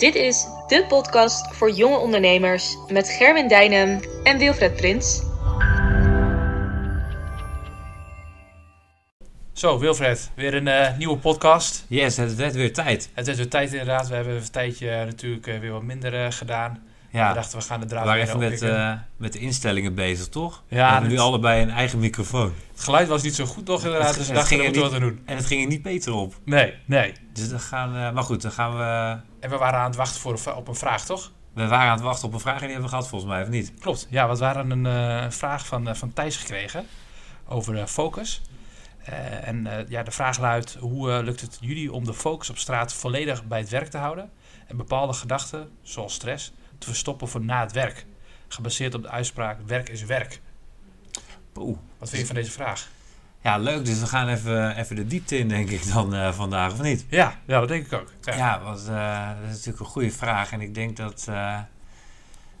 Dit is de podcast voor jonge ondernemers met Gerwin Dijnem en Wilfred Prins. Zo, Wilfred, weer een eh, nieuwe podcast. Yes, het werd weer tijd. Het is weer tijd inderdaad. We hebben een tijdje eh, natuurlijk eh, weer wat minder gedaan. Ja, We dachten, we gaan de we draad waren weer even met, eh, met de instellingen bezig, toch? Ja, we hebben nu allebei een eigen microfoon. Het geluid was niet zo goed toch inderdaad, Het- dus we dachten, we ging moeten wat aan doen. En het ging er niet beter op. Nee, nee. Dus dan gaan, eh, maar goed, dan gaan we... En we waren aan het wachten voor, een op een vraag, toch? We waren aan het wachten op een vraag en die hebben we gehad volgens mij, of niet? Klopt. Ja, we waren een eh, vraag van, van Thijs gekregen over focus. En ja, de vraag luidt, hoe lukt het jullie om de focus op straat volledig bij het werk te houden? En bepaalde gedachten, zoals stress, te verstoppen voor na het werk? Gebaseerd op de uitspraak, werk is werk. Poeh. Wat vind je van deze vraag? Ja, leuk. Dus we gaan even, even de diepte in, denk ik, dan eh, vandaag, of niet? Ja, ja, dat denk ik ook. Ja. Ja, want, eh, dat is natuurlijk een goede vraag. En ik denk dat... eh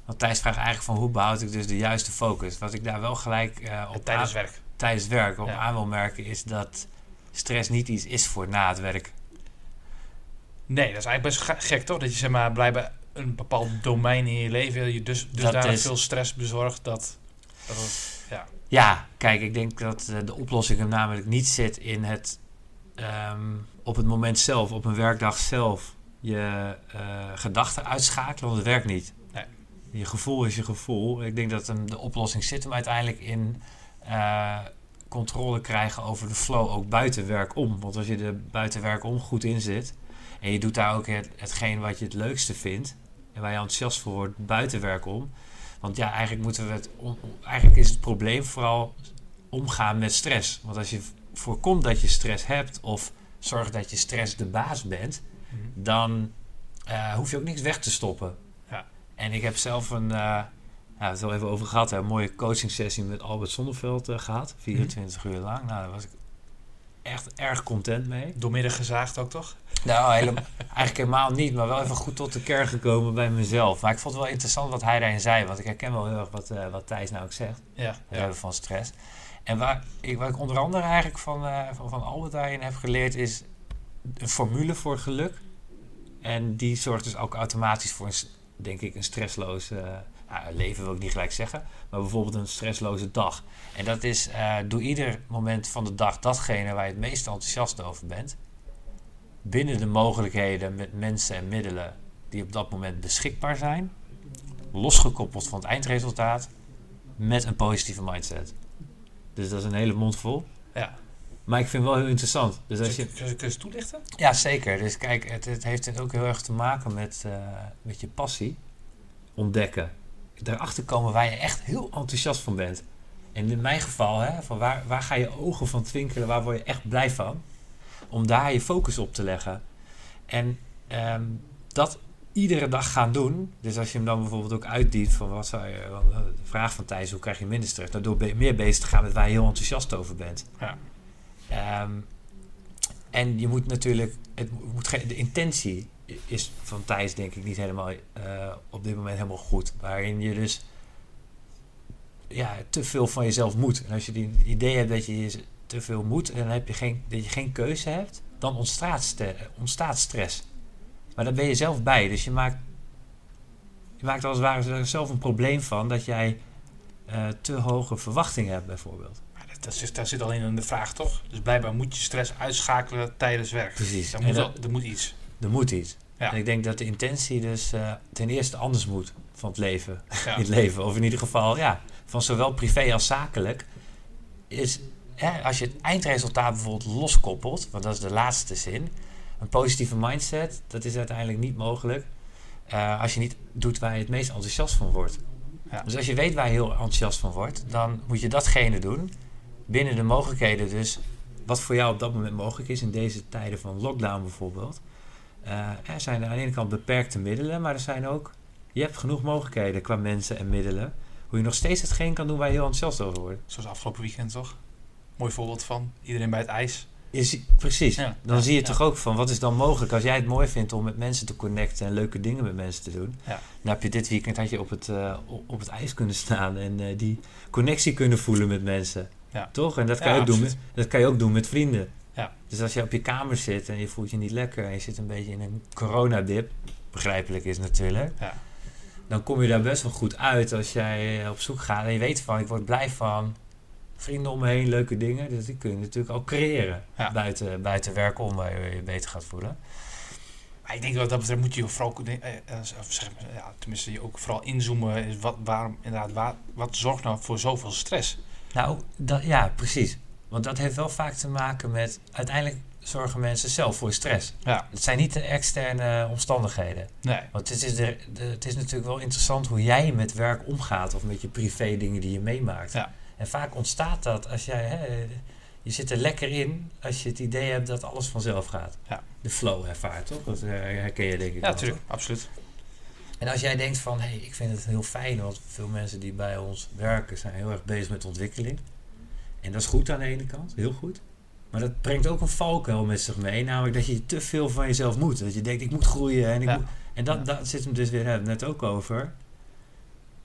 want Thijs vraagt eigenlijk van hoe behoud ik dus de juiste focus? Wat ik daar wel gelijk op tijdens werk. tijdens werk op Ja. aan wil merken... is dat stress niet iets is voor na het werk. Nee, dat is eigenlijk best ge- gek toch? Dat je zeg maar blijkbaar een bepaald domein in je leven je dus, dus daar is- veel stress bezorgt dat, dat het- Ja, kijk, ik denk dat eh, de oplossing hem namelijk niet zit in het ehm, op het moment zelf, op een werkdag zelf, je eh, gedachten uitschakelen, want het werkt niet. Nee. Je gevoel is je gevoel. Ik denk dat hem, de oplossing zit hem uiteindelijk in eh, controle krijgen over de flow ook buiten werk om. Want als je er buiten werk om goed in zit en je doet daar ook het, hetgeen wat je het leukste vindt en waar je enthousiast voor wordt buiten werk om, want ja, eigenlijk moeten we het. eigenlijk is het probleem vooral omgaan met stress. Want als je voorkomt dat je stress hebt of zorgt dat je stress de baas bent, dan eh, hoef je ook niks weg te stoppen. Ja. En ik heb zelf een. ja, we hebben het wel even over gehad, hè, een mooie coaching sessie met Albert Zonneveld eh, gehad. 24 uur lang. Nou, daar was ik echt erg content mee. doormidden gezaagd ook toch? Nou, helemaal, eigenlijk helemaal niet, maar wel even goed tot de kern gekomen bij mezelf. Maar ik vond het wel interessant wat hij daarin zei, want ik herken wel heel erg wat, eh, wat Thijs nou ook zegt. Ja, Het ja. hebben van stress. En waar ik, wat ik onder andere eigenlijk van, eh, van, van Albert daarin heb geleerd, is een formule voor geluk. En die zorgt dus ook automatisch voor, een, denk ik, een stressloos eh, nou, leven, wil ik niet gelijk zeggen. Maar bijvoorbeeld een stressloze dag. En dat is, eh, doe ieder moment van de dag datgene waar je het meest enthousiast over bent. Binnen de mogelijkheden met mensen en middelen die op dat moment beschikbaar zijn. Losgekoppeld van het eindresultaat. Met een positieve mindset. Dus dat is een hele mond vol. Ja. Maar ik vind het wel heel interessant. Dus als je, Kun je, eens toelichten? ja, zeker. Dus kijk, het, het heeft het ook heel erg te maken met, eh, met je passie. Ontdekken. Daarachter komen waar je echt heel enthousiast van bent. En in mijn geval, hè, van waar, waar ga je ogen van twinkelen? Waar word je echt blij van? Om daar je focus op te leggen. En ehm, dat iedere dag gaan doen. Dus als je hem dan bijvoorbeeld ook uitdiept van wat zou je... eh, De vraag van Thijs, hoe krijg je minder stress? Daardoor ben je meer bezig te gaan met waar je heel enthousiast over bent. Ja. Ehm, en je moet natuurlijk, het moet geen, de intentie is van Thijs denk ik niet helemaal eh, op dit moment helemaal goed. Waarin je dus ja, te veel van jezelf moet. En als je die idee hebt dat je te veel moet en dan heb je geen, dat je geen keuze hebt, dan ontstaat, ontstaat stress. Maar daar ben je zelf bij. Dus je maakt, je maakt als het ware zelf een probleem van dat jij eh, te hoge verwachtingen hebt bijvoorbeeld. Dat, zit, daar zit al in de vraag toch? Dus blijkbaar moet je stress uitschakelen tijdens werk. Precies. Moet, dat- er moet iets. Er moet iets. Ja. En ik denk dat de intentie dus eh, ten eerste anders moet van het leven. Ja. Het leven. Of in ieder geval, ja, van zowel privé als zakelijk. Is, hè, als je het eindresultaat bijvoorbeeld loskoppelt, want dat is de laatste zin. Een positieve mindset, dat is uiteindelijk niet mogelijk. eh, als je niet doet waar je het meest enthousiast van wordt. Ja. Dus als je weet waar je heel enthousiast van wordt, dan moet je datgene doen. Binnen de mogelijkheden dus, wat voor jou op dat moment mogelijk is in deze tijden van lockdown bijvoorbeeld. Eh, er zijn aan de ene kant beperkte middelen, maar er zijn ook, je hebt genoeg mogelijkheden qua mensen en middelen. Hoe je nog steeds hetgeen kan doen waar je heel enthousiast over wordt. Zoals afgelopen weekend toch? Mooi voorbeeld van. Iedereen bij het ijs. Is, precies. Ja. Dan Ja, zie je ja. toch ook van wat is dan mogelijk als jij het mooi vindt om met mensen te connecten en leuke dingen met mensen te doen. Ja. Dan heb je dit weekend had je op het, eh, op- het ijs kunnen staan en eh, die connectie kunnen voelen met mensen. Toch? En dat kan, je ook doen met, dat kan je ook doen met vrienden. Ja. Dus als je op je kamer zit en je voelt je niet lekker en je zit een beetje in een coronadip, begrijpelijk is natuurlijk. Ja. Dan kom je daar best wel goed uit als jij eh, op zoek gaat en je weet van, ik word blij van vrienden om me heen, leuke dingen. Dus die kun je natuurlijk ook creëren Ja. buiten, buiten werk om, waar je je beter gaat voelen. Maar ik denk dat dat betreft moet je vooral, eh, eh, ja, tenminste, je ook vooral inzoomen. Is wat, waarom, inderdaad, waar, wat zorgt nou voor zoveel stress? Nou, dat, ja, precies. Want dat heeft wel vaak te maken met, uiteindelijk zorgen mensen zelf voor stress. Ja, Het zijn niet de externe omstandigheden. nee. Want het is, de, de- het is natuurlijk wel interessant hoe jij met werk omgaat of met je privé dingen die je meemaakt. Ja. En vaak ontstaat dat als jij, hè, je zit er lekker in als je het idee hebt dat alles vanzelf gaat. Ja. De flow ervaart, toch? Dat eh, herken je denk ik Ja, natuurlijk, absoluut. En als jij denkt van, hé, hey, ik vind het heel fijn, want veel mensen die bij ons werken zijn heel erg bezig met ontwikkeling. En dat is goed aan de ene kant, heel goed. Maar dat brengt ook een valkuil met zich mee, namelijk dat je te veel van jezelf moet. Dat je denkt, ik moet groeien en ik Ja. moet... En dat, dat zit hem dus weer, net ook over.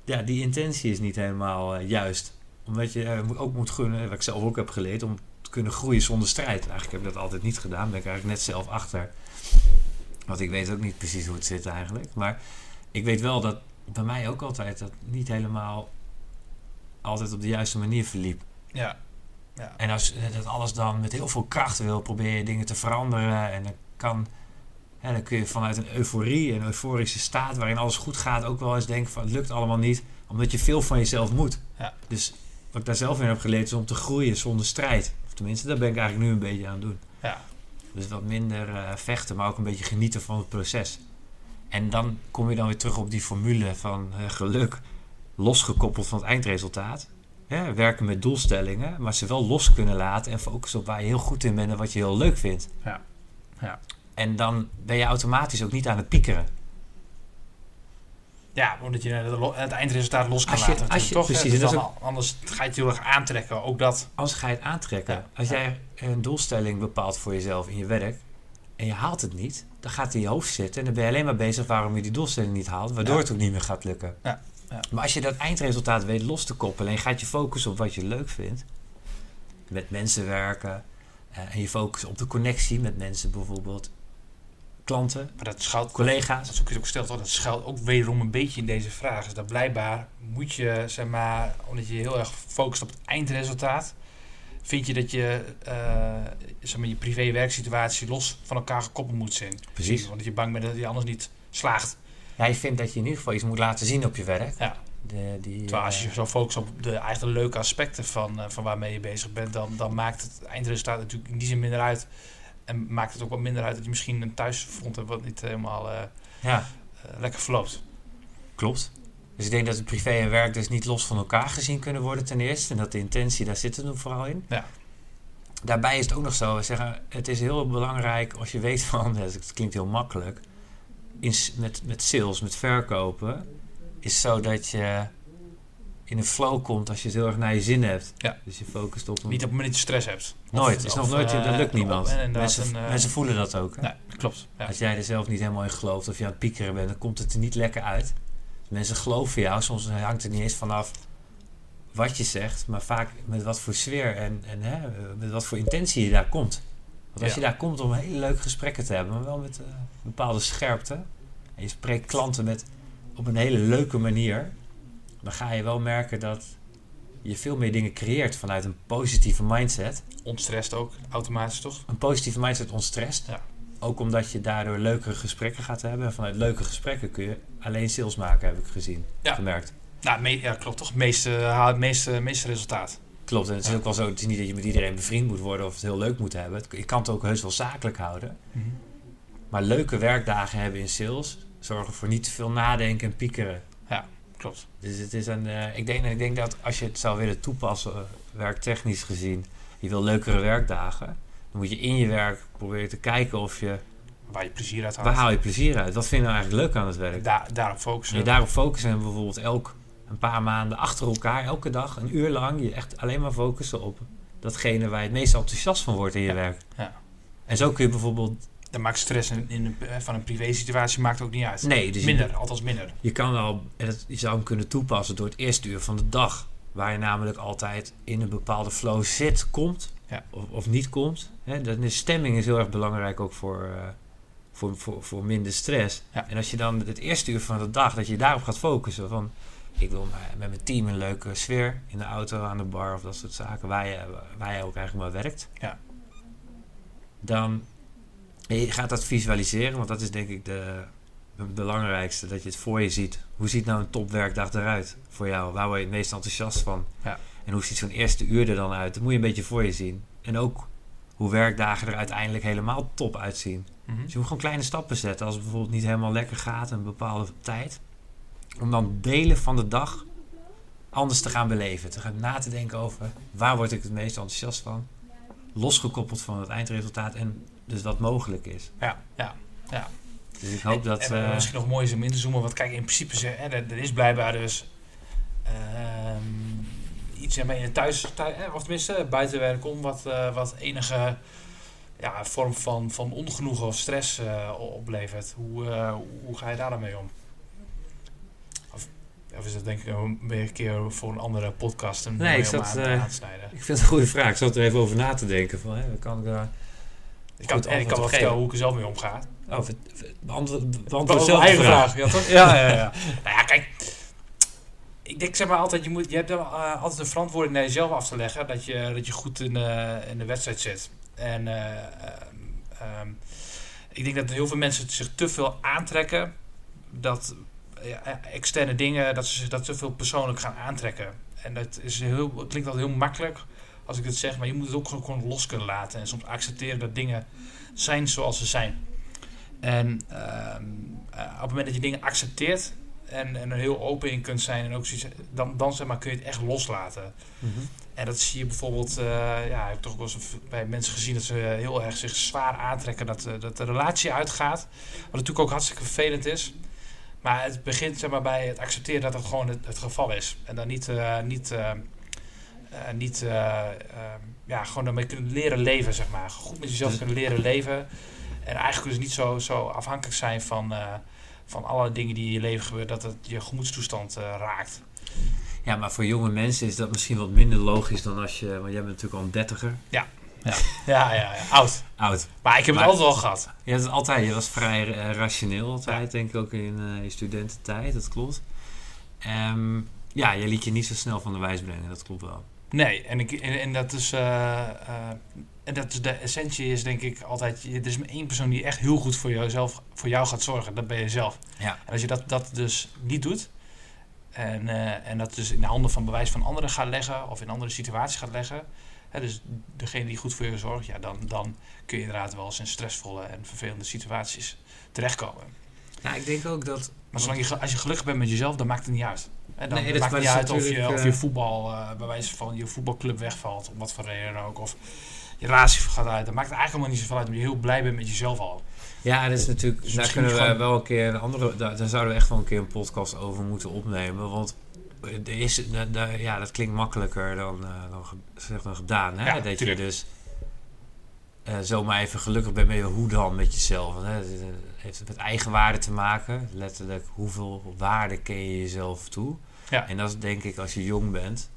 Ja, die intentie is niet helemaal eh, juist. Omdat je eh, ook moet gunnen, wat ik zelf ook heb geleerd, om te kunnen groeien zonder strijd. Eigenlijk heb ik dat altijd niet gedaan, ben ik eigenlijk net zelf achter. Want ik weet ook niet precies hoe het zit eigenlijk. Maar ik weet wel dat bij mij ook altijd dat niet helemaal altijd op de juiste manier verliep. Ja, ja. En als dat alles dan met heel veel kracht wil, probeer je dingen te veranderen. En dan kan. hè, dan kun je vanuit een euforie, een euforische staat waarin alles goed gaat, ook wel eens denken van het lukt allemaal niet, omdat je veel van jezelf moet. Ja. Dus wat ik daar zelf in heb geleerd is om te groeien zonder strijd. Of tenminste, dat ben ik eigenlijk nu een beetje aan het doen. Ja. Dus wat minder eh, vechten, maar ook een beetje genieten van het proces. En dan kom je dan weer terug op die formule van eh, geluk, losgekoppeld van het eindresultaat. Hè, werken met doelstellingen, maar ze wel los kunnen laten en focussen op waar je heel goed in bent en wat je heel leuk vindt. Ja. Ja. En dan ben je automatisch ook niet aan het piekeren. Ja, omdat je het eindresultaat los kan Als je- laten. als je- toch? precies, hè? Dus dan- Anders ga je het heel erg aantrekken. Ook dat. Als ga je het aantrekken. Ja. Als jij een doelstelling bepaalt voor jezelf in je werk en je haalt het niet, dan gaat het in je hoofd zitten en dan ben je alleen maar bezig waarom je die doelstelling niet haalt, waardoor Ja. het ook niet meer gaat lukken. Ja. Ja. Maar als je dat eindresultaat weet los te koppelen en je gaat je focussen op wat je leuk vindt, met mensen werken eh, en je focust op de connectie met mensen bijvoorbeeld, klanten, Maar dat schuilt, collega's. dat is ook, gesteld, dat schuilt ook wederom een beetje in deze vraag. Is dat blijkbaar moet je, zeg maar, omdat je heel erg focust op het eindresultaat, vind je dat je, eh, zeg maar, je privé-werksituatie los van elkaar gekoppeld moet zijn. Precies. Want je bang bent dat je anders niet slaagt. Ja, je vindt dat je in ieder geval iets moet laten zien op je werk. Ja. De, die, Terwijl als je eh, zo focust op de eigenlijk leuke aspecten van, eh, van waarmee je bezig bent, dan, dan maakt het eindresultaat natuurlijk in die zin minder uit. En maakt het ook wat minder uit dat je misschien een thuisfront hebt wat niet helemaal eh, ja, lekker verloopt. Klopt. Dus ik denk dat het privé en werk dus niet los van elkaar gezien kunnen worden ten eerste. En dat de intentie, daar zit het vooral in. Ja. Daarbij is het ook nog zo, we zeggen, het is heel belangrijk als je weet van, het klinkt heel makkelijk, in, met, met sales, met verkopen, is zo dat je in een flow komt als je het heel erg naar je zin hebt. Ja. Dus je focust op een... Niet op het moment dat je stress hebt. nooit, Of- is nog nooit, eh, dat lukt niemand. en Mensen, een, eh, mensen voelen dat ook. Hè? Nee, klopt. Ja. Als jij er zelf niet helemaal in gelooft of je aan het piekeren bent, dan komt het er niet lekker uit. Mensen geloven jou, soms hangt het niet eens vanaf wat je zegt, maar vaak met wat voor sfeer en, en hè, met wat voor intentie je daar komt. Want als Ja. je daar komt om hele leuke gesprekken te hebben, maar wel met eh, bepaalde scherpte, en je spreekt klanten met, op een hele leuke manier, dan ga je wel merken dat je veel meer dingen creëert vanuit een positieve mindset. Ontstrest ook, automatisch toch? Een positieve mindset ontstrest. Ja. Ook omdat je daardoor leukere gesprekken gaat hebben. En vanuit leuke gesprekken kun je alleen sales maken, heb ik gezien. Ja. Gemerkt. Nou, me- ja, klopt toch? Het meeste, meeste, meeste resultaat. Klopt. En het is Ja. ook wel zo. Het is niet dat je met iedereen bevriend moet worden of het heel leuk moet hebben. Je kan het ook heus wel zakelijk houden. Maar leuke werkdagen hebben in sales zorgen voor niet te veel nadenken en piekeren. Klopt. Dus het is een, eh, ik, denk, ik denk dat als je het zou willen toepassen, eh, werktechnisch gezien, je wil leukere werkdagen, dan moet je in je werk proberen te kijken of je, Waar je plezier uit haalt. waar haal je plezier uit? Wat vind je nou eigenlijk leuk aan het werk? Daar, daarop focussen. En daarop focussen en bijvoorbeeld elk een paar maanden achter elkaar, elke dag, een uur lang, je echt alleen maar focussen op datgene waar je het meest enthousiast van wordt in je Ja. werk. Ja. En zo kun je bijvoorbeeld, Dan maakt stress in, in een, eh, van een privé situatie maakt ook niet uit. nee, dus je- minder, althans minder. Je kan wel, je zou hem kunnen toepassen door het eerste uur van de dag. Waar je namelijk altijd in een bepaalde flow zit, komt Ja. of, of niet komt. Hè, dan is stemming is heel erg belangrijk ook voor, eh, voor, voor, voor minder stress. Ja. En als je dan het eerste uur van de dag, dat je daarop gaat focussen. Van, ik wil met mijn team een leuke sfeer in de auto, aan de bar of dat soort zaken. Waar je, waar je ook eigenlijk maar werkt. Ja. Dan je gaat dat visualiseren, want dat is denk ik de, het belangrijkste. Dat je het voor je ziet. Hoe ziet nou een topwerkdag eruit voor jou? Waar word je het meest enthousiast van? Ja. En hoe ziet zo'n eerste uur er dan uit? Dat moet je een beetje voor je zien. En ook hoe werkdagen er uiteindelijk helemaal top uitzien. Mhm. Dus je moet gewoon kleine stappen zetten. Als het bijvoorbeeld niet helemaal lekker gaat een bepaalde tijd. Om dan delen van de dag anders te gaan beleven. Te gaan na te denken over waar word ik het meest enthousiast van. Losgekoppeld van het eindresultaat en dus wat mogelijk is. Ja, ja, ja. Dus ik hoop dat... En, eh, misschien nog mooi is om in te zoomen, want kijk, in principe hè, er, er is blijkbaar dus ehm, iets in het thuis, thuis of tenminste buitenwerk om wat, eh, wat enige ja, vorm van, van ongenoegen of stress eh, oplevert. Hoe, hoe ga je daar dan mee om? Of, is dat denk ik een, een keer voor een andere podcast een Nee, ik zat, aan, te snijden? ik vind het een goede vraag. Ik zat er even over na te denken. Van, hè, kan ik daar... Ik kan, en ik kan wel vertellen hoe ik er zelf mee omga. Oh, beantwoord, beantwoord zelf eigen vraag. vraag. Ja, toch? ja, ja, ja. nou ja, kijk. Ik denk zeg maar altijd, je, moet, je hebt eh, altijd een verantwoording naar jezelf af te leggen. Dat je, dat je goed in de, in de wedstrijd zit. En eh, ehm, ehm, ik denk dat heel veel mensen zich te veel aantrekken. Dat externe dingen, dat ze dat te veel persoonlijk gaan aantrekken. En dat is heel, klinkt altijd heel makkelijk als ik het zeg. Maar je moet het ook gewoon, los kunnen laten. En soms accepteren dat dingen zijn zoals ze zijn. En ehm, eh, op het moment dat je dingen accepteert en, en er heel open in kunt zijn, en ook zoiets, dan, dan zeg maar, kun je het echt loslaten. Mhm. En dat zie je bijvoorbeeld, eh, ja, ik heb toch wel eens bij mensen gezien dat ze heel erg zich zwaar aantrekken dat, eh, dat de relatie uitgaat. Wat natuurlijk ook hartstikke vervelend is. Maar het begint zeg maar, bij het accepteren dat dat gewoon het, het geval is. En dan niet, eh, niet, eh, eh, niet ja, gewoon daarmee kunnen leren leven, zeg maar. Goed met jezelf Dus- kunnen leren leven. En eigenlijk dus niet zo, zo afhankelijk zijn van, van alle dingen die in je leven gebeuren, dat het je gemoedstoestand raakt. Ja, maar voor jonge mensen is dat misschien wat minder logisch dan als je... Want jij bent natuurlijk al een dertiger. Ja, ja, ja, oud. Oud. Maar ik heb Maar- het altijd al gehad. Je hebt het altijd, je was vrij rationeel altijd, denk ik ook in eh, je studententijd, dat klopt. Ehm, ja, je liet je niet zo snel van de wijs brengen, dat klopt wel. Nee, en, ik, en, en dat is. eh, eh, en dat is de essentie is denk ik altijd. Er is maar één persoon die echt heel goed voor jezelf, voor jou gaat zorgen. Dat ben je zelf. Ja. En als je dat, dat dus niet doet. En, en dat dus in de handen van bewijs van anderen gaat leggen. Of in andere situaties gaat leggen. Dus degene die goed voor je zorgt. Ja, dan, dan kun je inderdaad wel eens in stressvolle en vervelende situaties terechtkomen. Nou, ik denk ook dat... Maar zolang je, als je gelukkig bent met jezelf, dan maakt het niet uit. En dan Nee, maakt het niet uit of je, of eh, je voetbal, eh, bij wijze van je voetbalclub wegvalt, om wat voor reden ook. Of je relatie gaat uit. Dat maakt het eigenlijk helemaal niet zoveel uit, omdat je heel blij bent met jezelf al. Ja, dat is natuurlijk... Dus daar kunnen we gewoon- wel een keer een andere... Daar, daar zouden we echt wel een keer een podcast over moeten opnemen, want... Is, ja, dat klinkt makkelijker dan, eh, dan, ge- gezegd dan gedaan. Hè? Ja, dat tuurlijk. je dus eh, zomaar even gelukkig bent met hoe dan met jezelf. Hè? Het eh, heeft met eigenwaarde te maken. Letterlijk, hoeveel waarde ken je jezelf toe? Ja. En dat is denk ik als je jong bent,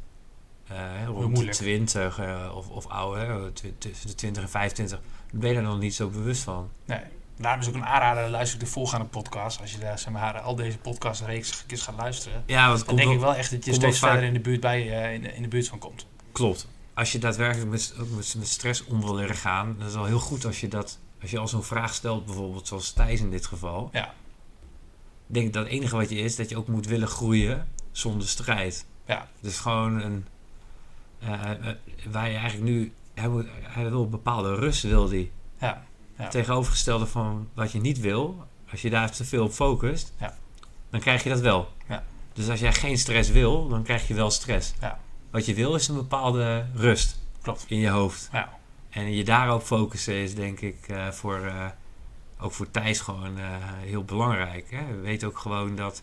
rond de moeilijk. 20 eh, of, of ouder, tussen de 20 en 25, ben je er nog niet zo bewust van. Nee. Daarom is ook een aanrader, luister de voorgaande podcast. Als je daar, zeg maar, al deze podcastreeks gaat luisteren. Ja, want Dan denk ik wel echt dat je steeds verder in de buurt, bij, eh, in, in de buurt van komt. Klopt. Als je daadwerkelijk met, met, met stress om wil leren gaan, dan is het wel heel goed als je dat, als je al zo'n vraag stelt, bijvoorbeeld zoals Thijs in dit geval. Ja. Ik denk dat het enige wat je is, dat je ook moet willen groeien zonder strijd. Ja. Dus gewoon een, eh, eh, waar je eigenlijk nu, hij, moet, hij wil bepaalde rust, wil die. Ja. Ja. Tegenovergestelde van wat je niet wil, als je daar te veel op focust, Ja. dan krijg je dat wel. Ja. Dus als jij geen stress wil, dan krijg je wel stress. Ja. Wat je wil is een bepaalde rust Klopt. in je hoofd. Ja. En je daarop focussen is denk ik eh, voor, eh, ook voor Thijs gewoon eh, heel belangrijk. Hè? We weten ook gewoon dat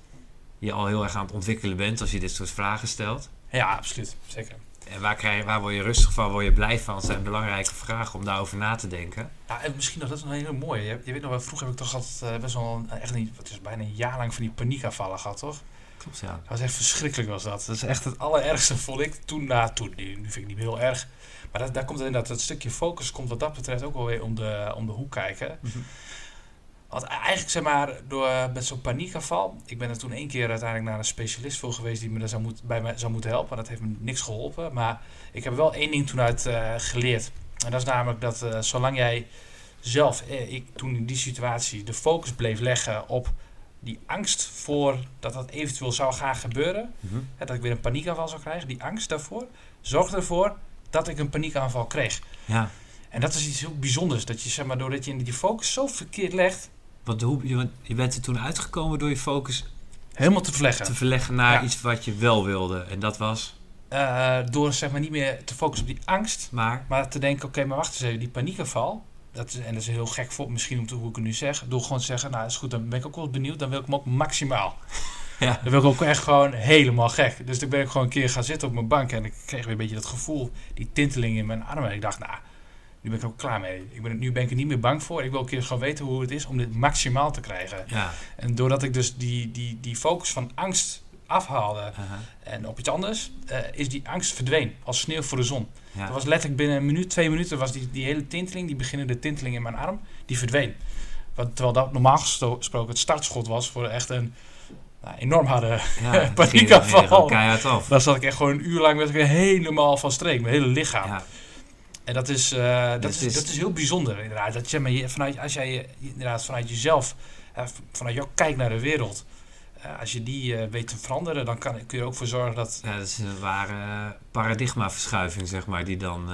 je al heel erg aan het ontwikkelen bent als je dit soort vragen stelt. Ja, absoluut. Zeker. En waar, krijg waar word je rustig van, word je blij van? Dat zijn belangrijke vragen om daarover na te denken. Ja, en misschien nog, dat is een hele mooie. Je, je weet nog wel, vroeger heb ik toch altijd eh, best wel een, echt niet, het is bijna een jaar lang van die paniekaanvallen gehad, toch? Klopt, ja. Dat was echt verschrikkelijk was dat. Dat is echt het allerergste vond ik toen na toen. Nu, nu vind ik het niet meer heel erg. Maar dat, daar komt inderdaad dat stukje focus komt wat dat betreft ook wel weer om de, om de hoek kijken. Mhm. Want eigenlijk zeg maar, door, eh, met zo'n paniekaanval. Ik ben er toen één keer uiteindelijk naar een specialist voor geweest die me daar zou moet, bij mij zou moeten helpen. Dat heeft me niks geholpen. Maar ik heb wel één ding toen uit eh, geleerd. En dat is namelijk dat eh, zolang jij zelf, eh, ik toen in die situatie, de focus bleef leggen op die angst voor dat dat eventueel zou gaan gebeuren. Mhm. Hè, dat ik weer een paniekaanval zou krijgen. Die angst daarvoor zorgde ervoor dat ik een paniekaanval kreeg. Ja, En dat is iets heel bijzonders. Dat je, zeg maar, doordat je die focus zo verkeerd legt, want hoe, je, je bent er toen uitgekomen door je focus helemaal te verleggen. te verleggen naar Ja. iets wat je wel wilde. En dat was, Eh, door zeg maar niet meer te focussen op die angst, maar... maar te denken, oké, maar wacht eens even, die paniekaanval. Dat is, en dat is heel gek voor misschien om te, hoe ik het nu zeg. Door gewoon te zeggen, nou is goed, dan ben ik ook wel benieuwd. Dan wil ik hem ook maximaal. Ja. Dan wil ik ook echt gewoon helemaal gek. Dus toen ben ik gewoon een keer gaan zitten op mijn bank. En ik kreeg weer een beetje dat gevoel, die tinteling in mijn armen. En ik dacht, nou, nu ben ik er ook klaar mee. Ik ben, nu ben ik er niet meer bang voor. Ik wil een keer gewoon weten hoe het is om dit maximaal te krijgen. Ja, En doordat ik dus die, die, die focus van angst afhaalde en op iets anders, eh, is die angst verdween als sneeuw voor de zon. ja. Dat was letterlijk binnen een minuut, twee minuten, was die, die hele tinteling, die beginnende tinteling in mijn arm, die verdween. Wat, terwijl dat normaal gesproken het startschot was voor echt een nou, enorm harde... ja, paniekaanval. Dan zat ik echt gewoon een uur lang met helemaal van streek, mijn hele lichaam. Ja, En dat is, eh, dat, is, dat is heel bijzonder inderdaad. Dat je, maar je, vanuit, als jij je- inderdaad vanuit jezelf, eh, vanuit jouw kijk naar de wereld, eh, als je die weet te veranderen, dan kan, kun je er ook voor zorgen dat... ja, dat is een ware paradigmaverschuiving, zeg maar, die dan...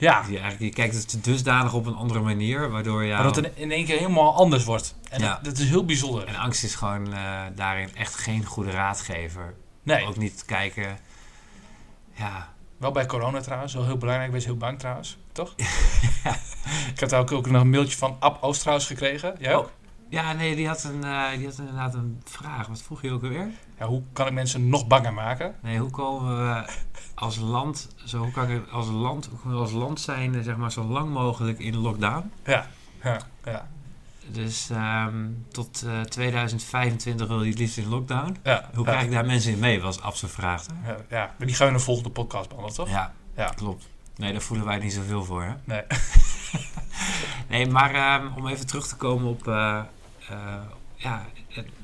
Ja, die eigenlijk, je kijkt het dusdanig op een andere manier, waardoor maar dat het in, één keer helemaal anders wordt. En Ja. dat, dat is heel bijzonder. En angst is gewoon daarin echt geen goede raadgever. Nee, Ook niet kijken... Ja, wel bij corona trouwens, wel heel belangrijk. Wees heel bang trouwens, toch? Ik daar ook, ook nog een mailtje van Ab Oosterhuis gekregen. Jij ook? ja nee, die had, een, eh, die had inderdaad een vraag. Wat vroeg je ook alweer? Ja, hoe kan ik mensen nog banger maken? Nee, hoe komen we als land, zo hoe kan ik als land, hoe we als land zijn, zeg maar, zo lang mogelijk in lockdown? Ja, ja, ja. Dus ehm, tot eh, 2025 wil je het liefst in lockdown. ja Hoe ja, krijg ik daar mensen in mee, was Ab zijn vraag. Ja, ja, maar die gaan we in de volgende podcast behandelen, toch? Ja, Ja. klopt. Nee, daar voelen wij niet zoveel voor, hè? Nee. Nee, maar ehm, om even terug te komen op... eh, eh, ja,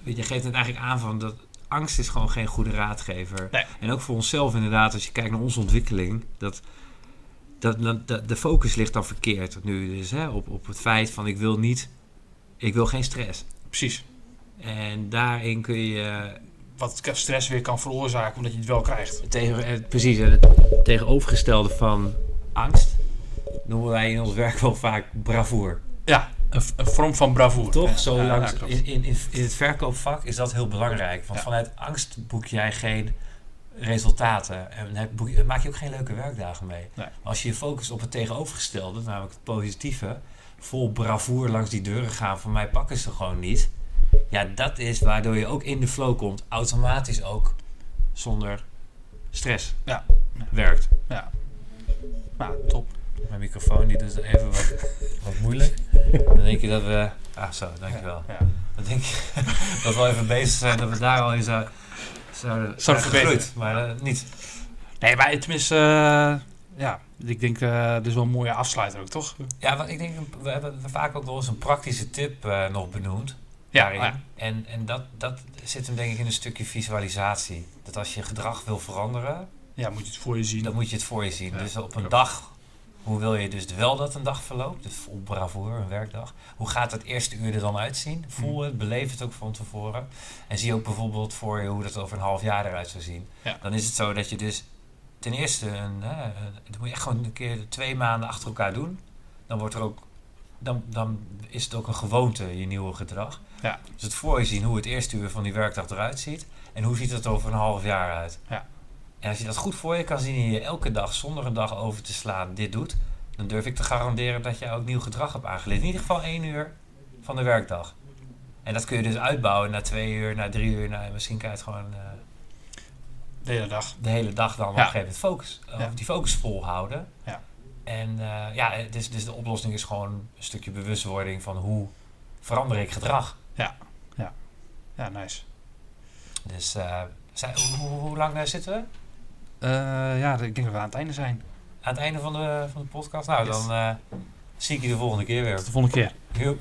je, geeft het eigenlijk aan van dat angst is gewoon geen goede raadgever. Nee. En ook voor onszelf inderdaad, als je kijkt naar onze ontwikkeling... dat, dat, dat, dat- de focus ligt dan verkeerd nu. Dus hè, op, op het feit van ik wil niet... Ik wil geen stress. Precies. En daarin kun je Wat stress weer kan veroorzaken omdat je het wel krijgt. tegen, eh, precies het tegenovergestelde van angst noemen wij in ons werk wel vaak bravoer. Ja, een, een vorm van bravoure. Toch? Ja, Zo ja, langs, ja, klopt. in, in, in, het verkoopvak is dat heel belangrijk. Want vanuit angst boek jij geen resultaten. En heb, boek, maak je ook geen leuke werkdagen mee. Nee. Als je je focust op het tegenovergestelde, namelijk het positieve, vol bravoer langs die deuren gaan, van mij pakken ze gewoon niet. Ja, dat is waardoor je ook in de flow komt, automatisch ook zonder stress Ja. werkt. Ja. Nou, top. Mijn microfoon die doet even wat, wat moeilijk. Dan denk je dat we... Ah, zo, dankjewel. Ja. Dan denk je dat we al even bezig zijn dat we daar al in zou, zouden, Zouden. Maar eh, niet. Nee, maar tenminste, eh, ja, ik denk, eh dit is wel een mooie afsluiter ook, toch? Ja, want ik denk, we hebben vaak ook wel eens een praktische tip eh, nog benoemd. Ja. En, en dat, dat zit hem denk ik in een stukje visualisatie. Dat als je gedrag wil veranderen, ja, moet je het voor je zien. dan moet je het voor je zien. Ja, dus op een dag, hoe wil je dus wel dat een dag verloopt? Dus vol bravoer, een werkdag. Hoe gaat het eerste uur er dan uitzien? Voel Mhm. het, beleef het ook van tevoren. En zie ook bijvoorbeeld voor je hoe dat over een half jaar eruit zou zien. Ja. Dan is het zo dat je dus ten eerste, een, hè, dat moet je echt gewoon een keer twee maanden achter elkaar doen. Dan wordt er ook, dan, dan is het ook een gewoonte, je nieuwe gedrag. Ja. Dus het voor je zien hoe het eerste uur van die werkdag eruit ziet. En hoe ziet het over een half jaar uit. Ja. En als je dat goed voor je kan zien en je elke dag zonder een dag over te slaan dit doet, dan durf ik te garanderen dat je ook nieuw gedrag hebt aangeleerd. In ieder geval één uur van de werkdag. En dat kun je dus uitbouwen naar twee uur, naar drie uur. naar misschien kan je het gewoon eh, De hele dag. de hele dag dan op Ja. een gegeven moment focus, of Ja. die focus volhouden. Ja. En eh, ja, dus, dus de oplossing is gewoon een stukje bewustwording van hoe verander ik gedrag. Ja, nice. Dus eh, zijn- hoe, hoe, hoe lang eh, zitten we? Ja, ik denk dat we aan het einde zijn. Aan het einde van de, van de podcast? Nou, Yes. dan zie ik je de volgende keer weer. Tot de volgende keer. Joep.